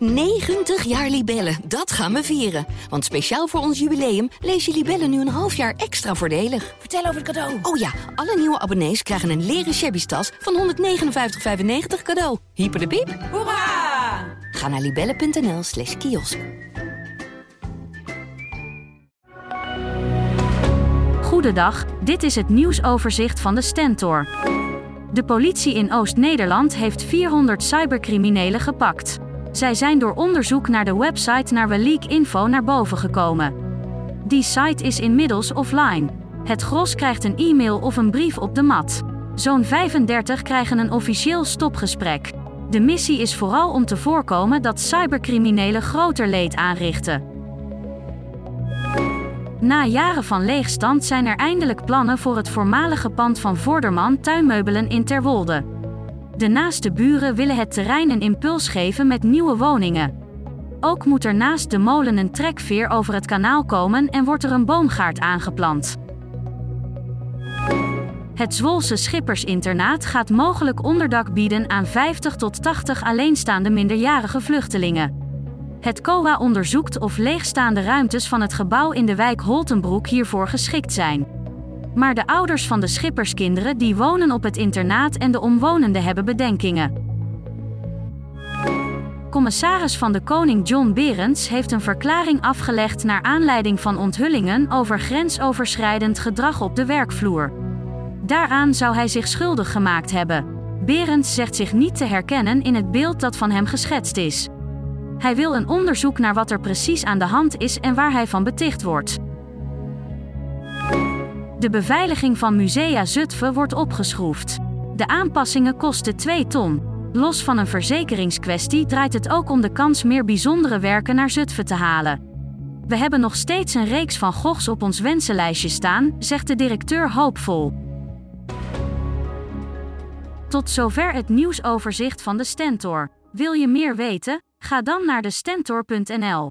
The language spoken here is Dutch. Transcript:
90 jaar Libellen, dat gaan we vieren. Want speciaal voor ons jubileum lees je Libellen nu een half jaar extra voordelig. Vertel over het cadeau. Oh ja, alle nieuwe abonnees krijgen een leren shabby tas van 159,95 cadeau. Hyper de piep. Hoera! Ga naar libellen.nl slash kiosk. Goedendag, dit is het nieuwsoverzicht van de Stentor. De politie in Oost-Nederland heeft 400 cybercriminelen gepakt. Zij zijn door onderzoek naar de website naar Leak Info naar boven gekomen. Die site is inmiddels offline. Het gros krijgt een e-mail of een brief op de mat. Zo'n 35 krijgen een officieel stopgesprek. De missie is vooral om te voorkomen dat cybercriminelen groter leed aanrichten. Na jaren van leegstand zijn er eindelijk plannen voor het voormalige pand van Vorderman Tuinmeubelen in Terwolde. De naaste buren willen het terrein een impuls geven met nieuwe woningen. Ook moet er naast de molen een trekveer over het kanaal komen en wordt er een boomgaard aangeplant. Het Zwolse Schippersinternaat gaat mogelijk onderdak bieden aan 50 tot 80 alleenstaande minderjarige vluchtelingen. Het COA onderzoekt of leegstaande ruimtes van het gebouw in de wijk Holtenbroek hiervoor geschikt zijn. Maar de ouders van de schipperskinderen die wonen op het internaat en de omwonenden hebben bedenkingen. Commissaris van de Koning John Berends heeft een verklaring afgelegd naar aanleiding van onthullingen over grensoverschrijdend gedrag op de werkvloer. Daaraan zou hij zich schuldig gemaakt hebben. Berends zegt zich niet te herkennen in het beeld dat van hem geschetst is. Hij wil een onderzoek naar wat er precies aan de hand is en waar hij van beticht wordt. De beveiliging van Musea Zutphen wordt opgeschroefd. De aanpassingen kosten 2 ton. Los van een verzekeringskwestie draait het ook om de kans meer bijzondere werken naar Zutphen te halen. We hebben nog steeds een reeks van Gochs op ons wensenlijstje staan, zegt de directeur hoopvol. Tot zover het nieuwsoverzicht van de Stentor. Wil je meer weten? Ga dan naar de Stentor.nl.